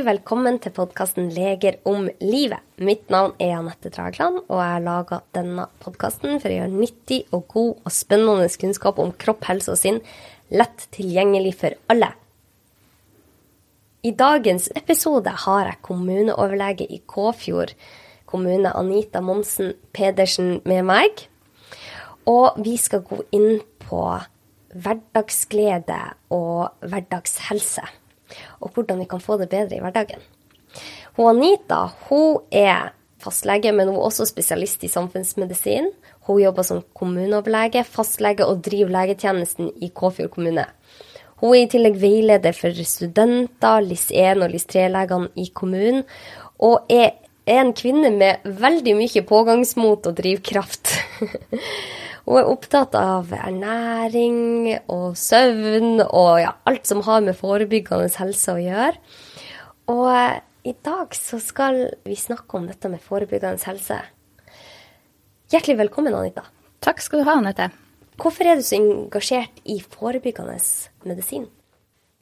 Velkommen til podkasten 'Leger om livet'. Mitt navn er Anette Dragland, og jeg har laga denne podkasten for å gjøre nyttig og god og spennende kunnskap om kropp, helse og sinn lett tilgjengelig for alle. I dagens episode har jeg kommuneoverlege i Kåfjord kommune, Anita Monsen Pedersen, med meg. Og vi skal gå inn på hverdagsglede og hverdagshelse og hvordan vi kan få det bedre i hverdagen. Hun Anita hun er fastlege, men hun er også spesialist i samfunnsmedisin. Hun jobber som kommuneoverlege, fastlege og driver legetjenesten i Kåfjord kommune. Hun er i tillegg veileder for studenter, LIS1 og LIS3-legene i kommunen, og er en kvinne med veldig mye pågangsmot og drivkraft. Hun er opptatt av ernæring og søvn og ja, alt som har med forebyggende helse å gjøre. Og eh, i dag så skal vi snakke om dette med forebyggende helse. Hjertelig velkommen, Anita. Takk skal du ha, Anette. Hvorfor er du så engasjert i forebyggende medisin?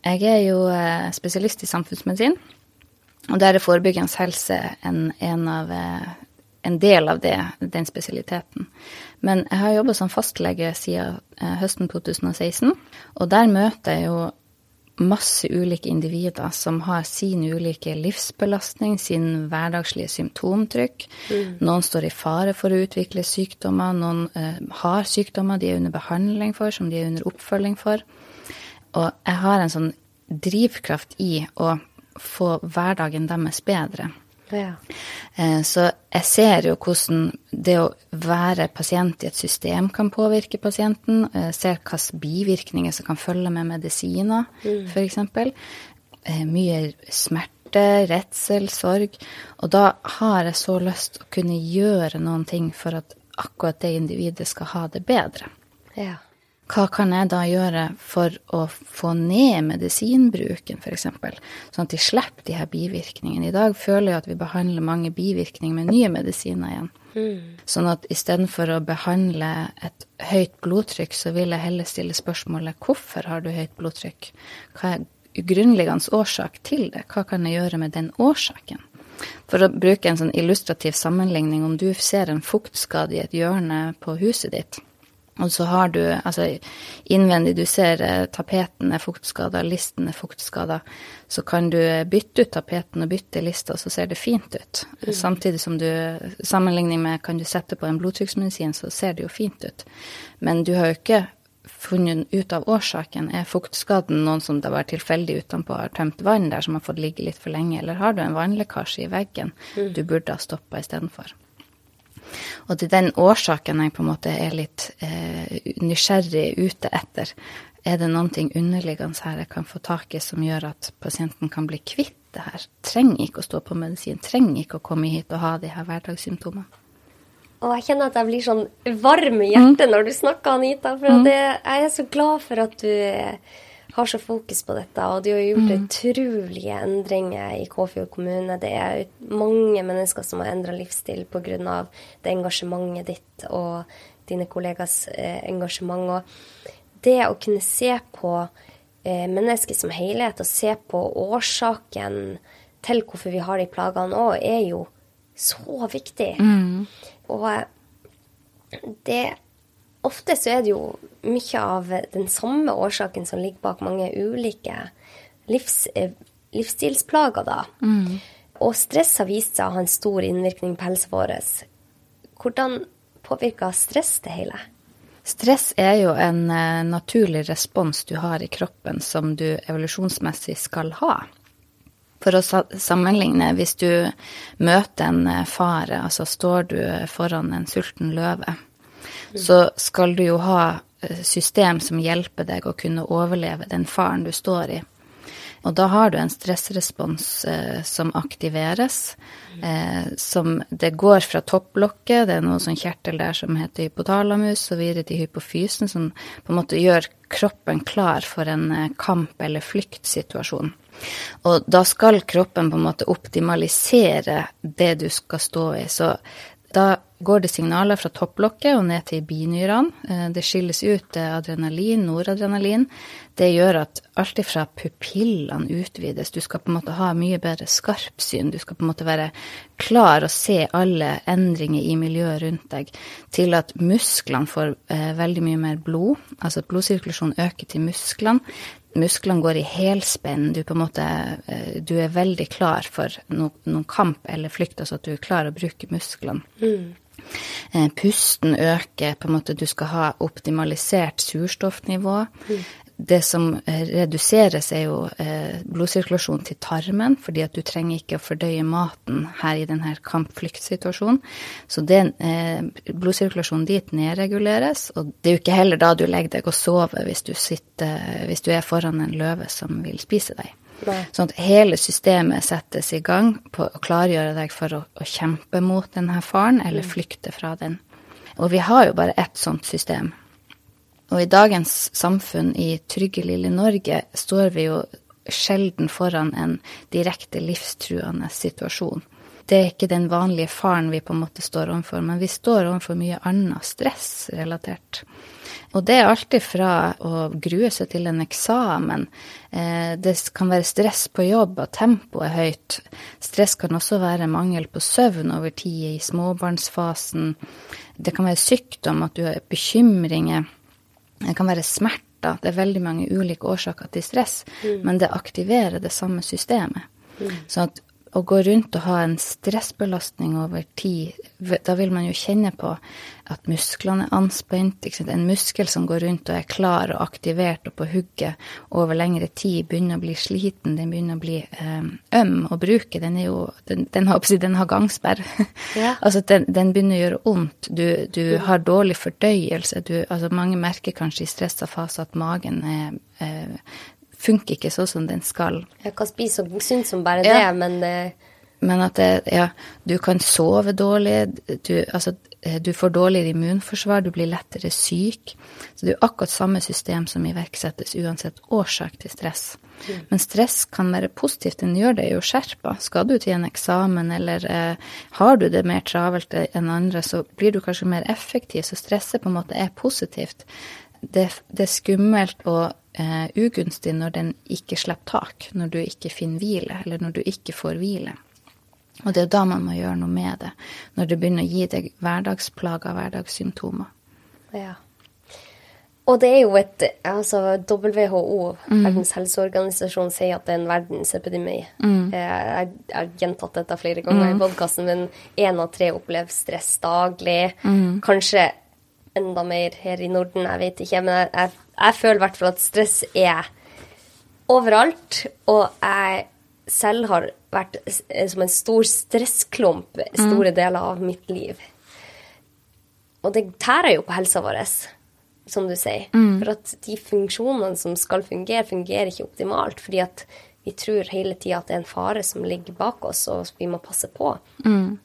Jeg er jo eh, spesialist i samfunnsmedisin, og der er forebyggende helse en, en, av, eh, en del av det, den spesialiteten. Men jeg har jobba som fastlege siden eh, høsten 2016, og der møter jeg jo masse ulike individer som har sin ulike livsbelastning, sin hverdagslige symptomtrykk. Mm. Noen står i fare for å utvikle sykdommer, noen eh, har sykdommer de er under behandling for, som de er under oppfølging for. Og jeg har en sånn drivkraft i å få hverdagen deres bedre. Ja. Eh, så jeg ser jo hvordan det å være pasient i et system kan påvirke pasienten. Jeg ser hvilke bivirkninger som kan følge med medisiner, mm. f.eks. Eh, mye smerte, redsel, sorg. Og da har jeg så lyst å kunne gjøre noen ting for at akkurat det individet skal ha det bedre. Ja hva kan jeg da gjøre for å få ned medisinbruken, f.eks., sånn at de slipper de her bivirkningene. I dag føler jeg at vi behandler mange bivirkninger med nye medisiner igjen. Mm. Sånn at istedenfor å behandle et høyt blodtrykk, så vil jeg heller stille spørsmålet hvorfor har du høyt blodtrykk? Hva er grunnleggende årsak til det? Hva kan jeg gjøre med den årsaken? For å bruke en sånn illustrativ sammenligning, om du ser en fuktskade i et hjørne på huset ditt, og så har du altså innvendig du ser eh, tapeten er fuktskada, listen er fuktskada, så kan du bytte ut tapeten og bytte lista, så ser det fint ut. Mm. Samtidig som du sammenligning med kan du sette på en blodtrykksmedisin, så ser det jo fint ut. Men du har jo ikke funnet ut av årsaken. Er fuktskaden noen som det var tilfeldig utenpå har tømt vann der som har fått ligge litt for lenge, eller har du en vannlekkasje i veggen mm. du burde ha stoppa istedenfor? Og det er den årsaken jeg på en måte er litt eh, nysgjerrig ute etter. Er det ting underliggende her jeg kan få tak i som gjør at pasienten kan bli kvitt det her? Trenger ikke å stå på medisin, trenger ikke å komme hit og ha de her hverdagssymptomene. Og jeg kjenner at jeg blir sånn varm i hjertet mm. når du snakker, Anita. For mm. det, jeg er så glad for at du har så fokus på dette. Og de har gjort mm. utrolige endringer i Kåfjord kommune. Det er mange mennesker som har endra livsstil pga. det engasjementet ditt og dine kollegas eh, engasjement. Og det å kunne se på eh, mennesket som helhet, og se på årsaken til hvorfor vi har de plagene òg, er jo så viktig. Mm. Og det ofte så er det jo mye av den samme årsaken som ligger bak mange ulike livs, eh, livsstilsplager, da. Mm. Og stress har vist seg å ha en stor innvirkning på helsa vår. Hvordan påvirker stress det hele? Stress er jo en uh, naturlig respons du har i kroppen som du evolusjonsmessig skal ha. For å sammenligne, hvis du møter en eh, fare, altså står du foran en sulten løve, så skal du jo ha eh, system som hjelper deg å kunne overleve den faren du står i. Og da har du en stressrespons eh, som aktiveres. Eh, som det går fra topplokket, det er noe sånn kjertel der som heter hypotalamus, og videre til hypofysen, som på en måte gjør kroppen klar for en eh, kamp- eller flyktsituasjon. Og da skal kroppen på en måte optimalisere det du skal stå i. Så Da går det signaler fra topplokket og ned til binyrene. Eh, det skilles ut adrenalin, noradrenalin. Det gjør at alt ifra pupillene utvides. Du skal på en måte ha mye bedre skarpsyn. Du skal på en måte være klar og se alle endringer i miljøet rundt deg. Til at musklene får eh, veldig mye mer blod. Altså at blodsirkulasjonen øker til musklene musklene går i helspenn. Du, på en måte, eh, du er veldig klar for no, noen kamp eller flykt, altså at du er klar å bruke musklene. Mm. Pusten øker, på en måte du skal ha optimalisert surstoffnivå. Mm det som eh, reduseres, er jo eh, blodsirkulasjon til tarmen, fordi at du trenger ikke å fordøye maten her i denne kamp-flykt-situasjonen. Så den, eh, blodsirkulasjonen dit nedreguleres, og det er jo ikke heller da du legger deg og sover hvis du, sitter, hvis du er foran en løve som vil spise deg. Nei. Sånn at hele systemet settes i gang på å klargjøre deg for å, å kjempe mot denne faren, eller mm. flykte fra den. Og vi har jo bare ett sånt system. Og i dagens samfunn, i trygge, lille Norge, står vi jo sjelden foran en direkte livstruende situasjon. Det er ikke den vanlige faren vi på en måte står overfor, men vi står overfor mye annet stress relatert. Og det er alltid fra å grue seg til en eksamen. Eh, det kan være stress på jobb, og tempoet er høyt. Stress kan også være mangel på søvn over tid i småbarnsfasen. Det kan være sykdom, at du har bekymringer. Det kan være smerter. Det er veldig mange ulike årsaker til stress, mm. men det aktiverer det samme systemet. Mm. Så at å gå rundt og ha en stressbelastning over tid, da vil man jo kjenne på at musklene er anspent. En muskel som går rundt og er klar og aktivert og på hugget over lengre tid, begynner å bli sliten, den begynner å bli um, øm å bruke. Den, er jo, den, den, har, den har gangsperr. Ja. altså den, den, begynner å gjøre vondt. Du, du mm. har dårlig fordøyelse. Du, altså mange merker kanskje i stressa fase at magen er eh, funker ikke sånn som den skal. Jeg kan spise så sunt som bare ja. det, men uh... Men at det, ja, du kan sove dårlig, du, altså, eh, du får dårligere immunforsvar, du blir lettere syk. Så det er akkurat samme system som iverksettes uansett årsak til stress. Mm. Men stress kan være positivt, den gjør deg jo skjerpa. Skal du til en eksamen eller eh, har du det mer travelt enn andre, så blir du kanskje mer effektiv. Så stresset på en måte er positivt. Det, det er skummelt og eh, ugunstig når den ikke slipper tak, når du ikke finner hvile, eller når du ikke får hvile. Og det er da man må gjøre noe med det, når det begynner å gi deg hverdagsplager, hverdagssymptomer. Ja. Og det er jo et Altså WHO, mm. Verdens helseorganisasjon, sier at det er en verdensepidemi. Mm. Eh, jeg, har gjentatt dette flere ganger mm. i podkasten, men én av tre opplever stress daglig. Mm. Kanskje enda mer her i Norden, jeg vet ikke. Men jeg, jeg, jeg føler i hvert fall at stress er overalt. Og jeg selv har vært som en stor stressklump store mm. deler av mitt liv. Og det tærer jo på helsa vår, som du sier. Mm. For at de funksjonene som skal fungere, fungerer ikke optimalt. Fordi at vi tror hele tida at det er en fare som ligger bak oss, og vi må passe på. Mm.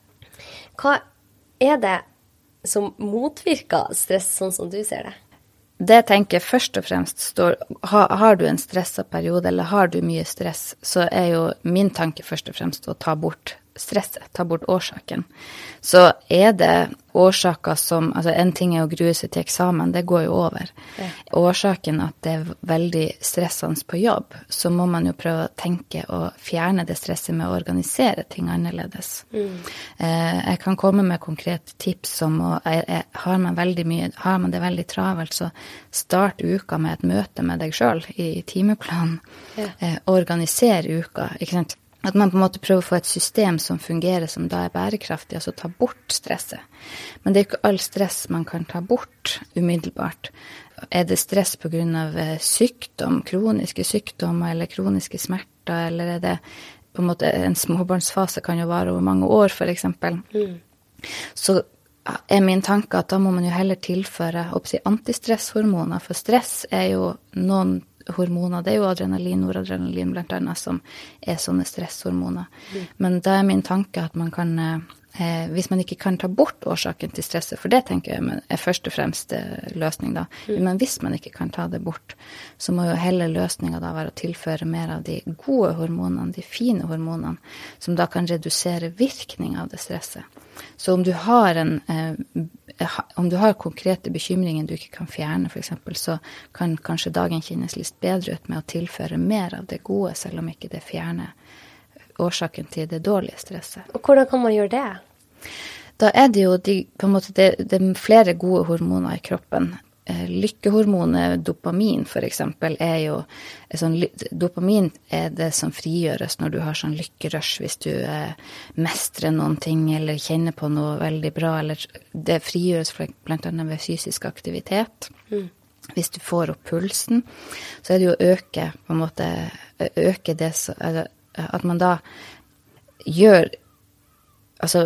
Hva er det som motvirker stress, sånn som du ser det? Det jeg tenker først og fremst står har, har du en stressa periode, eller har du mye stress, så er jo min tanke først og fremst å ta bort stresset, ta bort årsaken. Så er det årsaker som Altså, en ting er å grue seg til eksamen, det går jo over. Ja. Årsaken at det er veldig stressende på jobb, så må man jo prøve å tenke og fjerne det stresset med å organisere ting annerledes. Mm. Eh, jeg kan komme med konkrete tips som å har man, mye, har man det veldig travelt, så start uka med et møte med deg sjøl i timeplanen. Ja. Eh, organiser uka. ikke sant? At man på en måte prøver å få et system som fungerer, som da er bærekraftig, altså ta bort stresset. Men det er ikke all stress man kan ta bort umiddelbart. Er det stress pga. Eh, sykdom, kroniske sykdommer eller kroniske smerter, eller er det på en måte en småbarnsfase kan jo vare over mange år, f.eks. Mm. Så er min tanke at da må man jo heller tilføre si, antistresshormoner, for stress er jo noen hormoner. Det er jo adrenalin, noradrenalin annet, som er sånne stresshormoner. Mm. Men da er min tanke at man kan eh, hvis man ikke kan ta bort årsaken til stresset, for det tenker jeg er først og fremst eh, løsning, da. Mm. Men hvis man ikke kan ta det bort, så må jo heller løsninga da være å tilføre mer av de gode hormonene, de fine hormonene, som da kan redusere virkning av det stresset. Så om du har en eh, om du har konkrete bekymringer du ikke kan fjerne, f.eks., så kan kanskje dagen kjennes litt bedre ut med å tilføre mer av det gode, selv om ikke det fjerner årsaken til det dårlige stresset. Og hvordan kan man gjøre det? Da er det jo de, måte det, det er flere gode hormoner i kroppen. Eh, lykkehormonet dopamin f.eks. er jo sånn, Dopamin er det som frigjøres når du har sånn lykkerush, hvis du eh, mestrer noen ting eller kjenner på noe veldig bra. Eller det frigjøres bl.a. ved fysisk aktivitet. Mm. Hvis du får opp pulsen, så er det jo å øke måte øke det At man da gjør Altså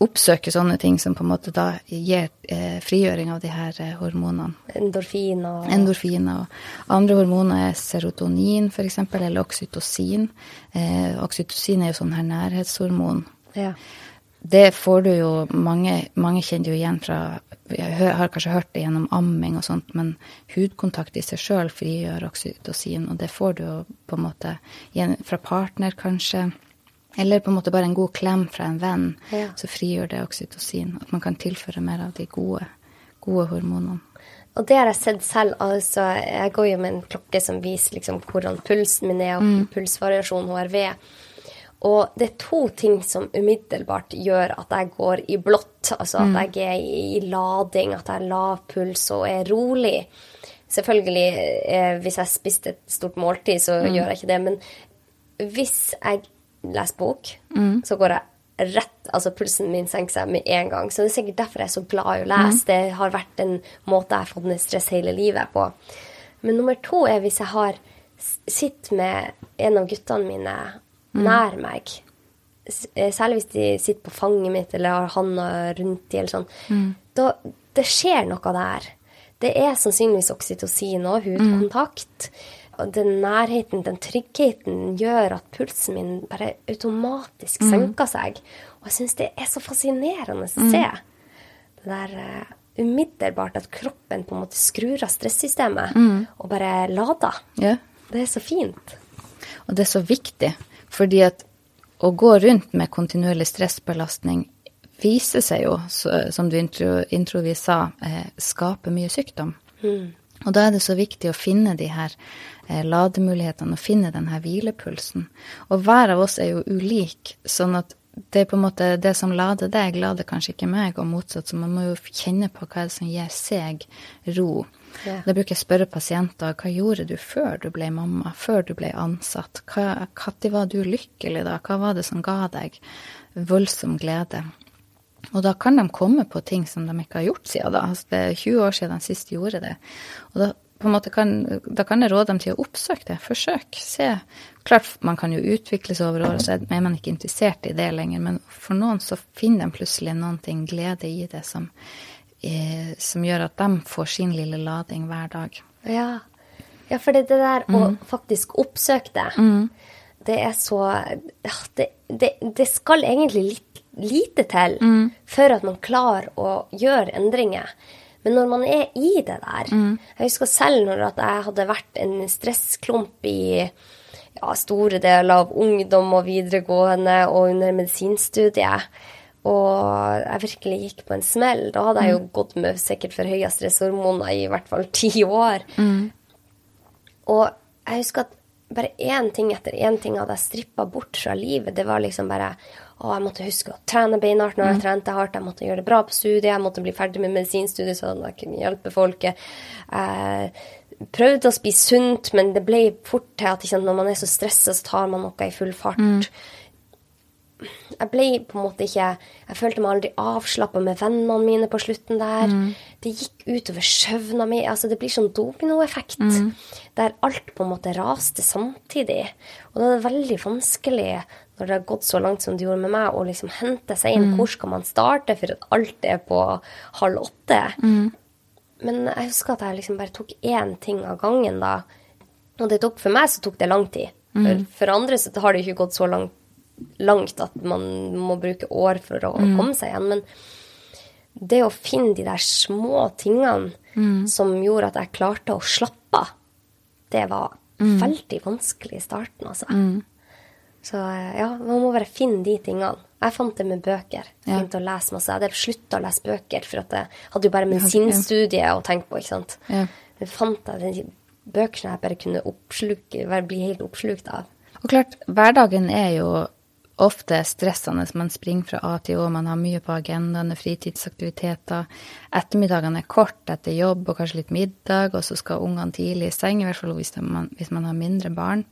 oppsøke sånne ting som på en måte da gir eh, frigjøring av de her eh, hormonene. Endorfiner. Endorfiner. Og andre hormoner er serotonin f.eks., eller oksytocin. Eh, oksytocin er jo sånn her nærhetshormon. Ja. Det får du jo mange Mange kjenner jo igjen fra Jeg har kanskje hørt det gjennom amming og sånt, men hudkontakt i seg sjøl frigjør oksytocin, og det får du jo på en måte fra partner, kanskje. Eller på en måte bare en god klem fra en venn, ja. så frigjør det oksytocin. At man kan tilføre mer av de gode, gode hormonene. Og det har jeg sett selv. altså Jeg går jo med en klokke som viser liksom hvordan pulsen min er, og mm. pulsvariasjon HRV. Og det er to ting som umiddelbart gjør at jeg går i blått. Altså at mm. jeg er i lading, at jeg har lav puls og er rolig. Selvfølgelig, eh, hvis jeg spiste et stort måltid, så mm. gjør jeg ikke det. Men hvis jeg leser bok, mm. så går jeg rett Altså pulsen min senker seg med en gang. Så det er sikkert derfor jeg er så glad i å lese. Mm. Det har vært en måte jeg har fått ned stress hele livet på. Men nummer to er hvis jeg har sitter med en av guttene mine. Nær meg. Eh, særlig hvis de sitter på fanget mitt eller har handa rundt de eller sånn. Mm. Da, det skjer noe der. Det er sannsynligvis oksytocin og hudkontakt. Mm den nærheten, den tryggheten, gjør at pulsen min bare automatisk mm. senker seg. Og jeg syns det er så fascinerende å se. Det der uh, umiddelbart at kroppen på en måte skrur av stressystemet mm. og bare lader. Yeah. Det er så fint. Og det er så viktig, fordi at å gå rundt med kontinuerlig stressbelastning viser seg jo, som du intro, introvis sa, eh, skaper mye sykdom. Mm. Og da er det så viktig å finne de her eh, lademulighetene og finne den her hvilepulsen. Og hver av oss er jo ulik, sånn at det er på en måte det som lader deg, lader kanskje ikke meg, og motsatt. Så man må jo kjenne på hva er som gir seg ro. Yeah. Da bruker jeg spørre pasienter hva gjorde du før du ble mamma, før du ble ansatt? Når var du lykkelig da? Hva var det som ga deg voldsom glede? Og da kan de komme på ting som de ikke har gjort siden da. Altså det er 20 år siden de sist gjorde det. Og da, kan, da kan jeg råde dem til å oppsøke det. Forsøk. Se. Klart man kan jo utvikle seg over året, så er man ikke interessert i det lenger. Men for noen så finner de plutselig noen ting, glede i det, som, eh, som gjør at de får sin lille lading hver dag. Ja, ja for det, det der mm. å faktisk oppsøke det, mm. det er så det, det, det skal egentlig litt lite til mm. for at man klarer å gjøre endringer. Men når man er i det der mm. Jeg husker selv når jeg hadde vært en stressklump i ja, store deler av ungdom og videregående og under medisinstudiet, og jeg virkelig gikk på en smell. Da hadde jeg jo mm. gått med sikkert for høye stresshormoner i hvert fall ti år. Mm. Og jeg husker at bare én ting etter én ting hadde jeg strippa bort fra livet. Det var liksom bare å, jeg måtte huske å trene beinhardt når jeg mm. trente hardt. Jeg måtte gjøre det bra på studiet. Jeg måtte bli ferdig med medisinstudiet sånn at jeg kunne hjelpe folket. Jeg prøvde å spise sunt, men det ble fort til at sant, når man er så stressa, så tar man noe i full fart. Mm. Jeg ble på en måte ikke Jeg følte meg aldri avslappa med vennene mine på slutten der. Mm. Det gikk utover søvna mi. Altså, det blir sånn dominoeffekt. Mm. Der alt på en måte raste samtidig. Og da er det veldig vanskelig når det har gått så langt som det gjorde med meg, å liksom hente seg inn. Mm. Hvor skal man starte for at alt er på halv åtte? Mm. Men jeg husker at jeg liksom bare tok én ting av gangen da. Og det tok for meg så tok det lang tid. For, mm. for andre så har det ikke gått så lang langt at man må bruke år for å komme seg igjen. Men det å finne de der små tingene som gjorde at jeg klarte å slappe av, det var veldig vanskelig i starten, altså. Så eh, ja, man må bare finne de tingene. Jeg fant det med bøker. Ja. Begynte å lese masse. Jeg hadde slutta å lese bøker, for at jeg hadde jo bare medisinstudiet å tenke på, ikke sant. Ja. Men fant jeg de bøkene jeg bare kunne oppsluke, bli helt oppslukt av. Og klart, hverdagen er jo ofte stressende. Man springer fra A til Å, man har mye på agendaen, er fritidsaktiviteter. Ettermiddagene er kort etter jobb og kanskje litt middag, og så skal ungene tidlig i seng, i hvert fall hvis man, hvis man har mindre barn.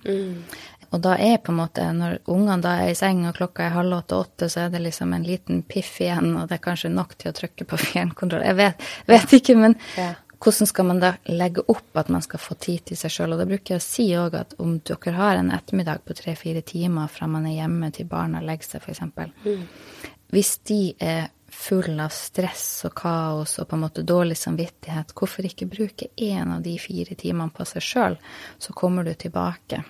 Og da er på en måte, når ungene da er i seng og klokka er halv åtte-åtte, så er det liksom en liten piff igjen, og det er kanskje nok til å trykke på fjernkontroll. Jeg vet, vet ikke, men Ja. Hvordan skal man da legge opp at man skal få tid til seg sjøl? Og da bruker jeg å si òg at om dere har en ettermiddag på tre-fire timer fra man er hjemme til barna legger seg, f.eks. Hvis de er full av stress og kaos og på en måte dårlig samvittighet, hvorfor ikke bruke én av de fire timene på seg sjøl, så kommer du tilbake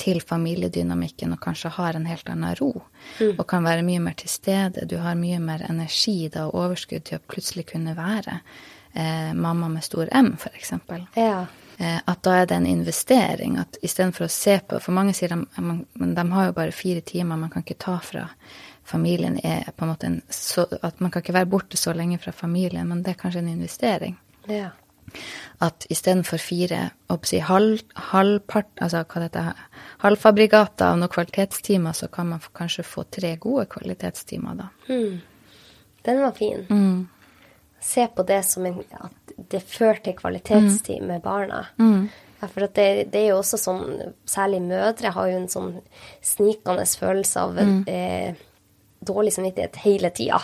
til familiedynamikken og kanskje har en helt annen ro. Og kan være mye mer til stede. Du har mye mer energi da og overskudd til å plutselig kunne være eh, mamma med stor M, f.eks. Ja. Eh, at da er det en investering. At istedenfor å se på For mange sier de, men de har jo bare fire timer, man kan ikke ta fra familien. Er på en måte en, så, at man kan ikke være borte så lenge fra familien, men det er kanskje en investering. ja. At istedenfor fire si, halv, halvpart, altså hva det heter, halvfabrikater av noen kvalitetstimer, så kan man kanskje få tre gode kvalitetstimer da. Den var fin. Se på det som en, at det fører til kvalitetstid med barna. Ja, for at det, det er jo også sånn, særlig mødre har jo en sånn snikende følelse av eh, dårlig samvittighet hele tida.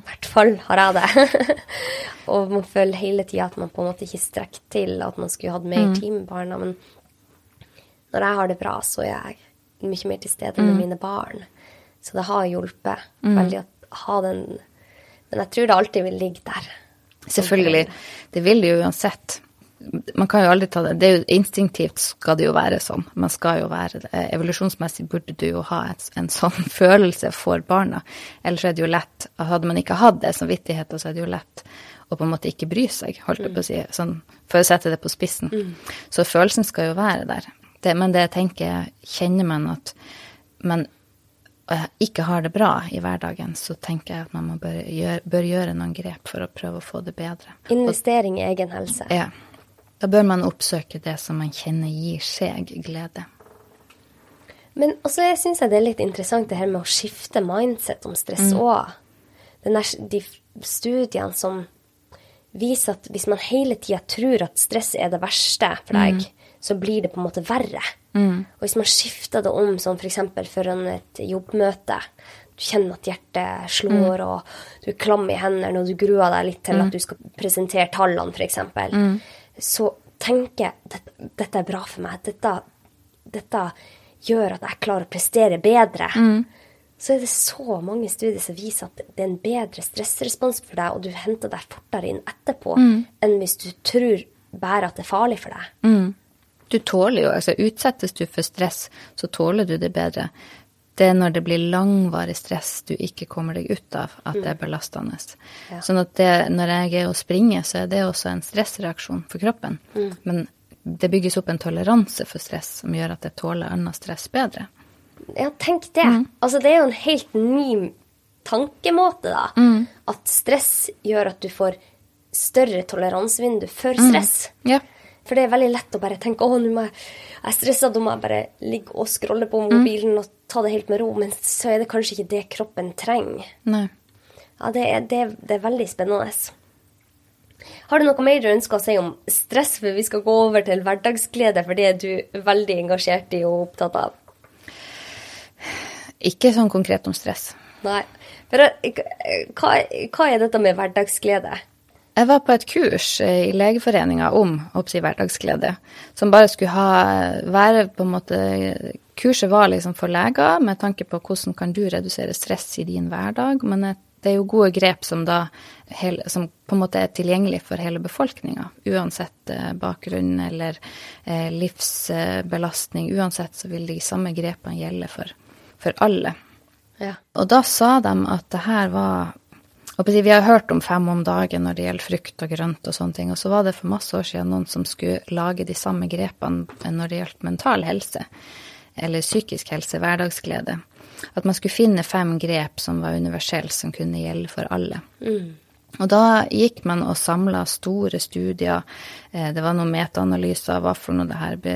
I hvert fall har jeg det. og man føler hele tida at man på en måte ikke strekker til, at man skulle hatt mer tid med barna. Men når jeg har det bra, så er jeg mye mer til stede med mine barn. Så det har hjulpet veldig å ha den Men jeg tror det alltid vil ligge der. Selvfølgelig. Det vil det jo uansett. Man kan jo aldri ta det. det er jo, instinktivt skal det jo være sånn. Man skal jo være det. Evolusjonsmessig burde du jo ha et, en sånn følelse for barna. Ellers er det jo lett Hadde man ikke hatt det samvittigheten, så er det jo lett å på en måte ikke bry seg, holdt jeg på å si. Sånn, for å sette det på spissen. Så følelsen skal jo være der. Det, men det jeg tenker, kjenner man at man ikke har det bra i hverdagen, så tenker jeg at man bør, gjøre, bør gjøre noen grep for å prøve å få det bedre. Investering i egen helse. Ja. Da bør man oppsøke det som man kjenner gir seg glede. Men også jeg syns det er litt interessant det her med å skifte mindset om stress òg. De studiene som viser at hvis man hele tida tror at stress er det verste for deg, så blir det på en måte verre. Og hvis man skifter det om sånn f.eks. foran et jobbmøte, du kjenner at hjertet slår, og du er klam i hendene, og du gruer deg litt til at du skal presentere tallene, f.eks., så tenker jeg dette, dette er bra for meg. Dette, dette gjør at jeg klarer å prestere bedre. Så er det så mange studier som viser at det er en bedre stressrespons for deg, og du henter deg fortere inn etterpå enn hvis du tror bare at det er farlig for deg. Du tåler jo, altså utsettes du for stress, så tåler du det bedre. Det er når det blir langvarig stress du ikke kommer deg ut av, at det er belastende. Ja. Sånn at det, når jeg er og springer, så er det også en stressreaksjon for kroppen. Men det bygges opp en toleranse for stress som gjør at jeg tåler annet stress bedre. Ja, tenk det. Altså, det er jo en helt ny tankemåte, da. At stress gjør at du får større toleransevindu for stress. Ja. For det er veldig lett å bare tenke å, nå må jeg, jeg er stressa, da må jeg bare ligge og scrolle på mobilen og ta det helt med ro. Men så er det kanskje ikke det kroppen trenger. Nei. Ja, det er, det, det er veldig spennende. Har du noe mer du ønsker å si om stress, for vi skal gå over til hverdagsglede, for det er du veldig engasjert i og opptatt av? Ikke sånn konkret om stress. Nei. For eh, hva, hva er dette med hverdagsglede? Jeg var på et kurs eh, i Legeforeninga om oppsi hverdagsglede, som bare skulle ha, være på en måte Kurset var liksom for leger med tanke på hvordan kan du redusere stress i din hverdag, men det er jo gode grep som da som på en måte er tilgjengelig for hele befolkninga, uansett eh, bakgrunn eller eh, livsbelastning. Uansett så vil de samme grepene gjelde for, for alle. Ja. Og da sa de at det her var og Vi har hørt om fem om dagen når det gjelder frukt og grønt og sånne ting. Og så var det for masse år siden noen som skulle lage de samme grepene når det gjaldt mental helse. Eller psykisk helse, hverdagsglede. At man skulle finne fem grep som var universelle, som kunne gjelde for alle. Og da gikk man og samla store studier. Eh, Det var noen metaanalyser av hva for noe det her be,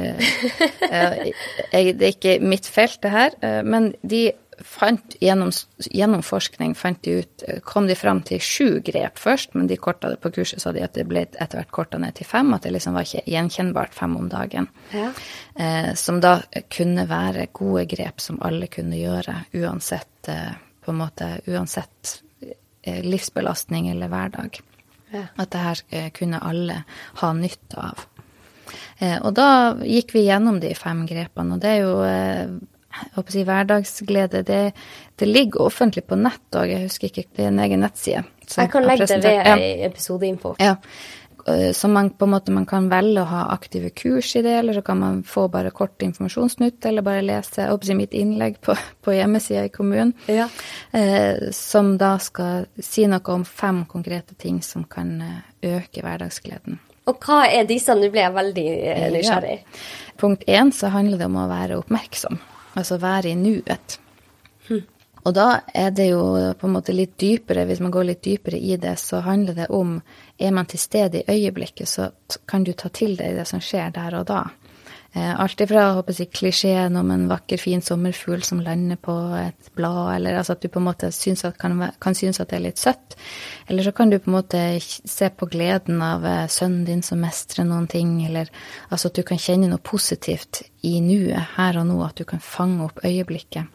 eh, Det er ikke mitt felt, det her. eh, Men de fant gjennom, gjennom forskning fant de ut, eh, kom de fram til sju grep først, men de korta det på kurset, sa de at det ble etter hvert korta ned til fem. At det liksom var ikke gjenkjennbart fem om dagen. Ja. Eh, som da kunne være gode grep som alle kunne gjøre, uansett eh, på en måte, uansett eh, livsbelastning eller hverdag. Ja. At det her eh, kunne alle ha nytte av. Eh, og da gikk vi gjennom de fem grepene, og det er jo si hverdagsglede. Det, det ligger offentlig på nett òg, jeg husker ikke, det er en egen nettside. Jeg kan legge det ved Ja. episodeinfo. Ja. Så man på en måte man kan velge å ha aktive kurs i det, eller så kan man få bare kort informasjonsnytt, eller bare lese jeg håper å si, mitt innlegg på, på hjemmesida i kommunen, Ja. eh, som da skal si noe om fem konkrete ting som kan eh, øke hverdagsgleden. Og hva er disse? Nå ble jeg veldig eh, nysgjerrig. Ja. Punkt én så handler det om å være oppmerksom, altså være i nuet. Og da er det jo på en måte litt dypere, hvis man går litt dypere i det, så handler det om er man til stede i øyeblikket, så kan du ta til deg det som skjer der og da. Eh, alt ifra håper jeg, klisjeen om en vakker, fin sommerfugl som lander på et blad, eller altså at du på en måte syns at, kan, kan synes at det er litt søtt. Eller så kan du på en måte se på gleden av eh, sønnen din som mestrer noen ting, eller altså at du kan kjenne noe positivt i nuet, her og nå, at du kan fange opp øyeblikket.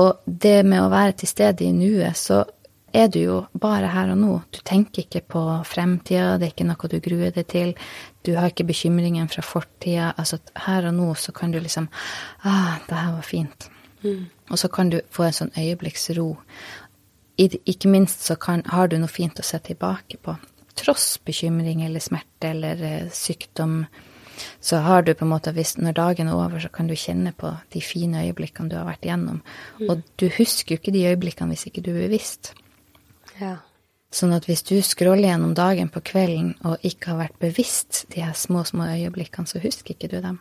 Og det med å være til stede i nuet, så er du jo bare her og nå. Du tenker ikke på fremtida, det er ikke noe du gruer deg til. Du har ikke bekymringen fra fortida. Altså her og nå så kan du liksom Ah, det her var fint. Og så kan du få en sånn øyeblikksro. Ikke minst så kan, har du noe fint å se tilbake på. Tross bekymring eller smerte eller eh, sykdom, så har du på en måte, hvis når dagen er over, så kan du kjenne på de fine øyeblikkene du har vært igjennom. Og du husker jo ikke de øyeblikkene hvis ikke du er bevisst. Ja. Sånn at hvis du scroller gjennom dagen på kvelden og ikke har vært bevisst de her små, små øyeblikkene, så husker ikke du dem.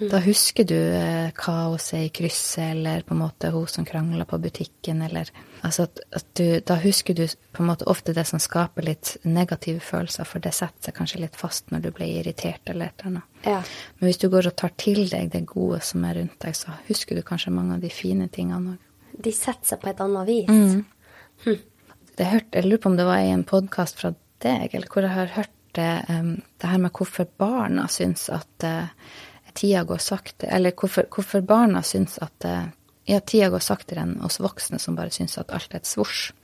Da husker du eh, kaoset i krysset, eller på en måte hun som krangla på butikken, eller Altså at, at du Da husker du på en måte ofte det som skaper litt negative følelser, for det setter seg kanskje litt fast når du blir irritert eller et eller annet. Ja. Men hvis du går og tar til deg det gode som er rundt deg, så husker du kanskje mange av de fine tingene òg. De setter seg på et annet vis. Det jeg, jeg lurer på om det var i en podkast fra deg, eller hvor jeg har hørt det, um, det her med hvorfor barna syns at uh, tida går sakte, eller hvorfor, hvorfor barna syns at uh, ja, tida går saktere enn oss voksne som bare syns at alt er et svosj.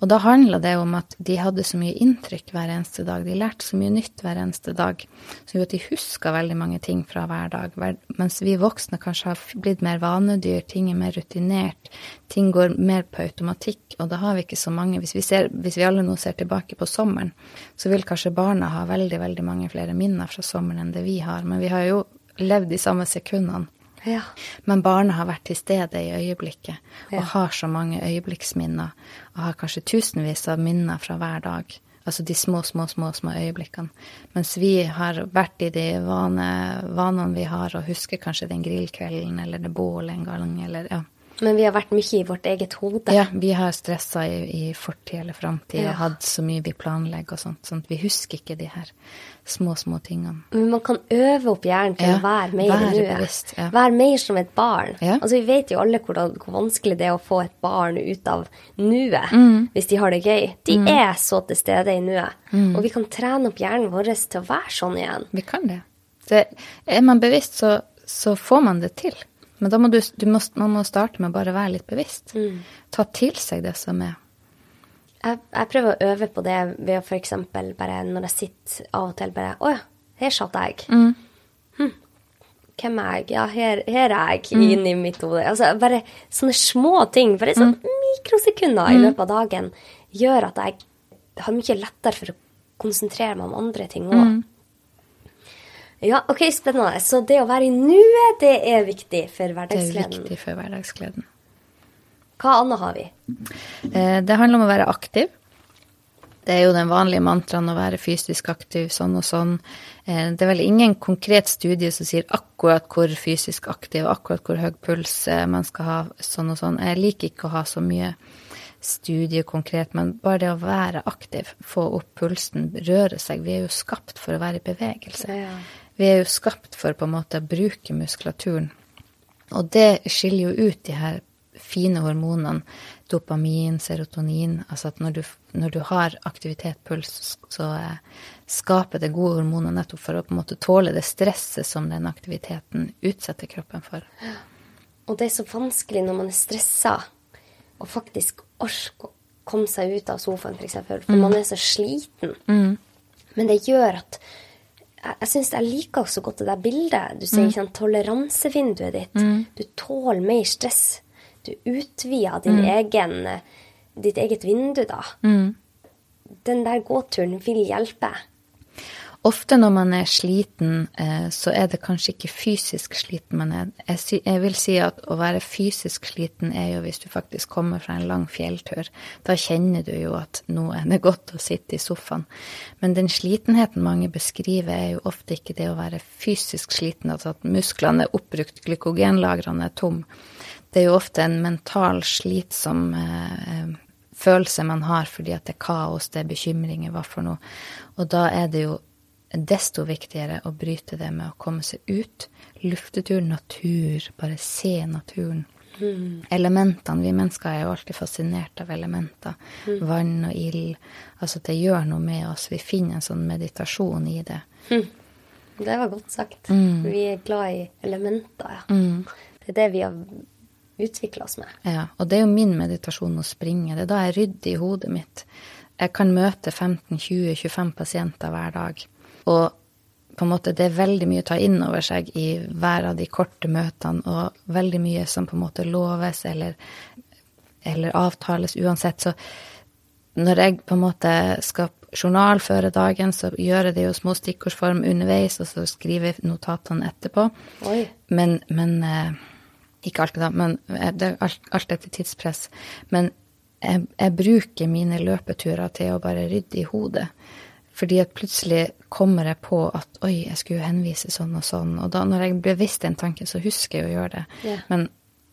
Og da handla det om at de hadde så mye inntrykk hver eneste dag. De lærte så mye nytt hver eneste dag. som gjorde at de huska veldig mange ting fra hver dag. Mens vi voksne kanskje har blitt mer vanedyr, ting er mer rutinert. Ting går mer på automatikk, og da har vi ikke så mange Hvis vi, ser, hvis vi alle nå ser tilbake på sommeren, så vil kanskje barna ha veldig, veldig mange flere minner fra sommeren enn det vi har. Men vi har jo levd de samme sekundene. Ja. Men barna har vært til stede i øyeblikket og Ja. har så mange øyeblikksminner. Og har kanskje tusenvis av minner fra hver dag. Altså de små, små, små små øyeblikkene. Mens vi har vært i de vane, vanene vi har, og husker kanskje den grillkvelden eller det bålet en gang, eller ja. Men vi har vært mye i vårt eget hode. Ja, vi har stressa i, i fortid eller framtid Ja. og hatt så mye vi planlegger og sånt, sånn at vi husker ikke de her små, små tingene. Men man kan øve opp hjernen til Ja, å være mer i nuet. ja. Være mer som et barn. Ja. Altså, vi vet jo alle hvor, hvor vanskelig det er å få et barn ut av nuet Mm. hvis de har det gøy. De er så til stede i nuet. Mm. Og vi kan trene opp hjernen vår til å være sånn igjen. Vi kan det. det er man bevisst, så, så får man det til. Men da må du, du må, man må starte med bare å være litt bevisst. Ta til seg det som er. Jeg, jeg prøver å øve på det ved å f.eks. bare når jeg sitter av og til bare Å ja, her satt jeg. Mm. Hm. Hvem er jeg? Ja, her, her er jeg Mm. inni mitt hode. Altså, bare sånne små ting, bare sånne Mm. mikrosekunder i løpet av dagen, gjør at jeg har mye lettere for å konsentrere meg om andre ting òg. Ja, OK, spennende. Så det å være i nuet, det er viktig for Det er viktig for hverdagsgleden. Hva annet har vi? Eh, det handler om å være aktiv. Det er jo den vanlige mantraen å være fysisk aktiv sånn og sånn. Eh, det er vel ingen konkret studie som sier akkurat hvor fysisk aktiv, akkurat hvor høy puls eh, man skal ha sånn og sånn. Jeg liker ikke å ha så mye studie konkret, men bare det å være aktiv, få opp pulsen, røre seg. Vi er jo skapt for å være i bevegelse. Ja, Ja. Vi er jo skapt for på en måte å bruke muskulaturen. Og det skiller jo ut de her fine hormonene, dopamin, serotonin. Altså at når du, når du har aktivitet, puls, så eh, skaper det gode hormoner nettopp for å på en måte tåle det stresset som den aktiviteten utsetter kroppen for. Og det er så vanskelig når man er stressa, å faktisk orke å komme seg ut av sofaen, f.eks., for, for man er så sliten. Men det gjør at jeg, syns jeg liker så godt det der bildet. Du sier ikke sant, toleransevinduet ditt. Du tåler mer stress. Du utvider din egen, ditt eget vindu, da. Den der gåturen vil hjelpe. Ofte når man er sliten, eh, så er det kanskje ikke fysisk sliten man er. Jeg, vil si at å være fysisk sliten er jo hvis du faktisk kommer fra en lang fjelltur. Da kjenner du jo at nå er det godt å sitte i sofaen. Men den slitenheten mange beskriver, er jo ofte ikke det å være fysisk sliten, altså at musklene er oppbrukt, glykogenlagrene er tom. Det er jo ofte en mental slitsom eh, følelse man har fordi at det er kaos, det er bekymringer, hva for noe. Og da er det jo desto viktigere å bryte det med å komme seg ut. Luftetur, natur, bare se naturen. Elementene, vi mennesker er jo alltid fascinert av elementer. Vann og ild. Altså det gjør noe med oss. Vi finner en sånn meditasjon i det. Det var godt sagt. Vi er glad i elementer, ja. Det er det vi har utvikla oss med. Ja, og det er jo min meditasjon å springe. Det er da jeg rydder i hodet mitt. Jeg kan møte 15-20-25 pasienter hver dag. Og på en måte det er veldig mye å ta inn over seg i hver av de korte møtene, og veldig mye som på en måte loves eller, eller avtales uansett. Så når jeg på en måte skal journalføre dagen, så gjør jeg det jo små stikkordsform underveis, og så skriver jeg notatene etterpå. Oi. Men, men eh, Ikke alltid, da, men eh, det er alt, alt etter tidspress. Men jeg, jeg bruker mine løpeturer til å bare rydde i hodet. Fordi at plutselig kommer jeg på at oi, jeg skulle jo henvise sånn og sånn. Og da når jeg blir bevisst den tanken, så husker jeg å gjøre det. Yeah. Men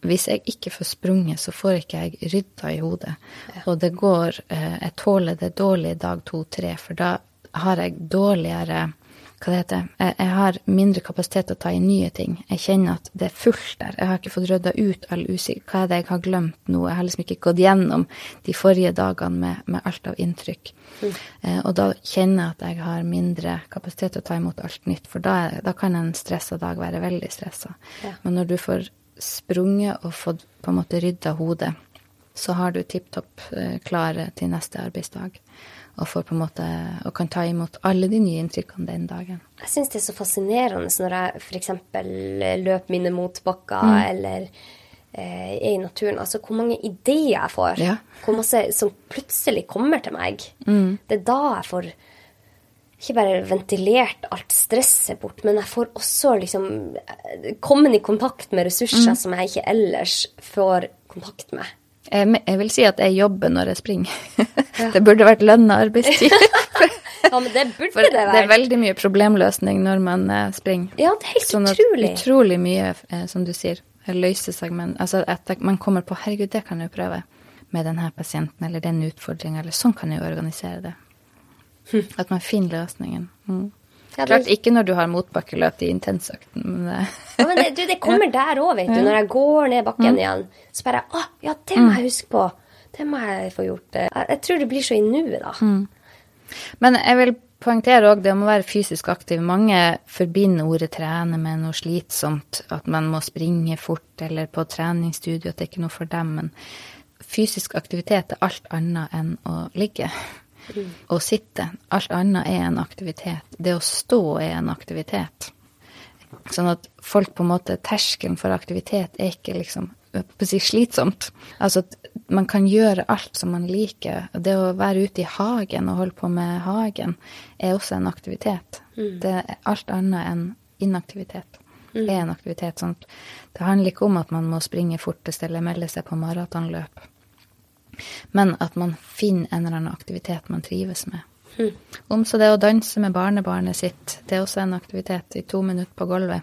hvis jeg ikke får sprunget, så får ikke jeg rydda i hodet. Og det går eh, Jeg tåler det dårlig dag to, tre, for da har jeg dårligere hva det heter, jeg, jeg har mindre kapasitet til å ta inn nye ting. Jeg kjenner at det er fullt der. Jeg har ikke fått rydda ut all usikker... Hva er det jeg har glemt nå? Jeg har liksom ikke gått gjennom de forrige dagene med, med alt av inntrykk. Eh, og da kjenner jeg at jeg har mindre kapasitet til å ta imot alt nytt, for da, er- da kan en stressa dag være veldig stressa. Ja. Men når du får sprunget og fått på en måte rydda hodet, så har du tipp topp eh, klare til neste arbeidsdag. Og får på en måte, og kan ta imot alle de nye inntrykkene den dagen. Jeg syns det er så fascinerende når jeg f.eks. løper mine motbakker eller eh, er i naturen. Altså hvor mange ideer jeg får. Ja. Hvor masse som plutselig kommer til meg. Det er da jeg får ikke bare ventilert alt stresset bort, men jeg får også liksom eh, kommet i kontakt med ressurser som jeg ikke ellers får kontakt med. Jeg, vil si at jeg jobber når jeg springer. det burde vært lønna arbeidstid. Ja, men det burde For det det er veldig mye problemløsning når man eh, springer. Ja, det er helt Sånn utrolig. utrolig mye, eh, som du sier, løser seg. Men altså, at man kommer på herregud, det kan jeg jo prøve med denne pasienten eller den utfordringa, eller sånn kan jeg jo organisere det. At man finner løsningen. Mm. Ja, Klart ikke når du har motbakkeløp i intensøkten, men eh, Ja, men det, du, det kommer der òg, vet du. Når jeg går ned Mm. bakken igjen, så bare Å, ja, det må jeg huske på. Det må jeg få gjort. Jeg, jeg tror det blir så i nuet, da. Mm. Men jeg vil poengtere òg det om å være fysisk aktiv. Mange forbinder ordet trene med noe slitsomt, at man må springe fort, eller på treningsstudio, at det ikke er noe for dem. Men fysisk aktivitet er alt annet enn å ligge og sitte. Alt annet er en aktivitet. Det å stå er en aktivitet. Sånn at folk på en måte Terskelen for aktivitet er ikke liksom på å si slitsomt. Altså at man kan gjøre alt som man liker. Det å være ute i hagen og holde på med hagen er også en aktivitet. Det er alt annet enn inaktivitet. er en aktivitet. Sånn. Det handler ikke om at man må springe fortest eller melde seg på maratonløp, men at man finner en eller annen aktivitet man trives med. Om så det å danse med barnebarnet sitt, det er også en aktivitet i to minutter på gulvet.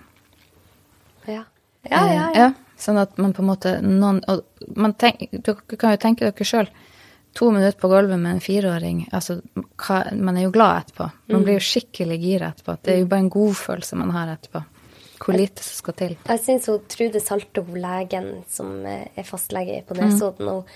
Ja. Ja, ja, ja. ja. Sånn at man på en måte noen, tenk, Dere kan jo tenke dere sjøl. To minutter på gulvet med en fireåring. altså, hva, Man er jo glad etterpå. Man Mm. blir jo skikkelig gira etterpå. Det er jo bare en godfølelse man har etterpå. Hvor lite som skal til. Jeg syns Trude Salto, legen som eh, er fastlege på Mm. Nesodden, og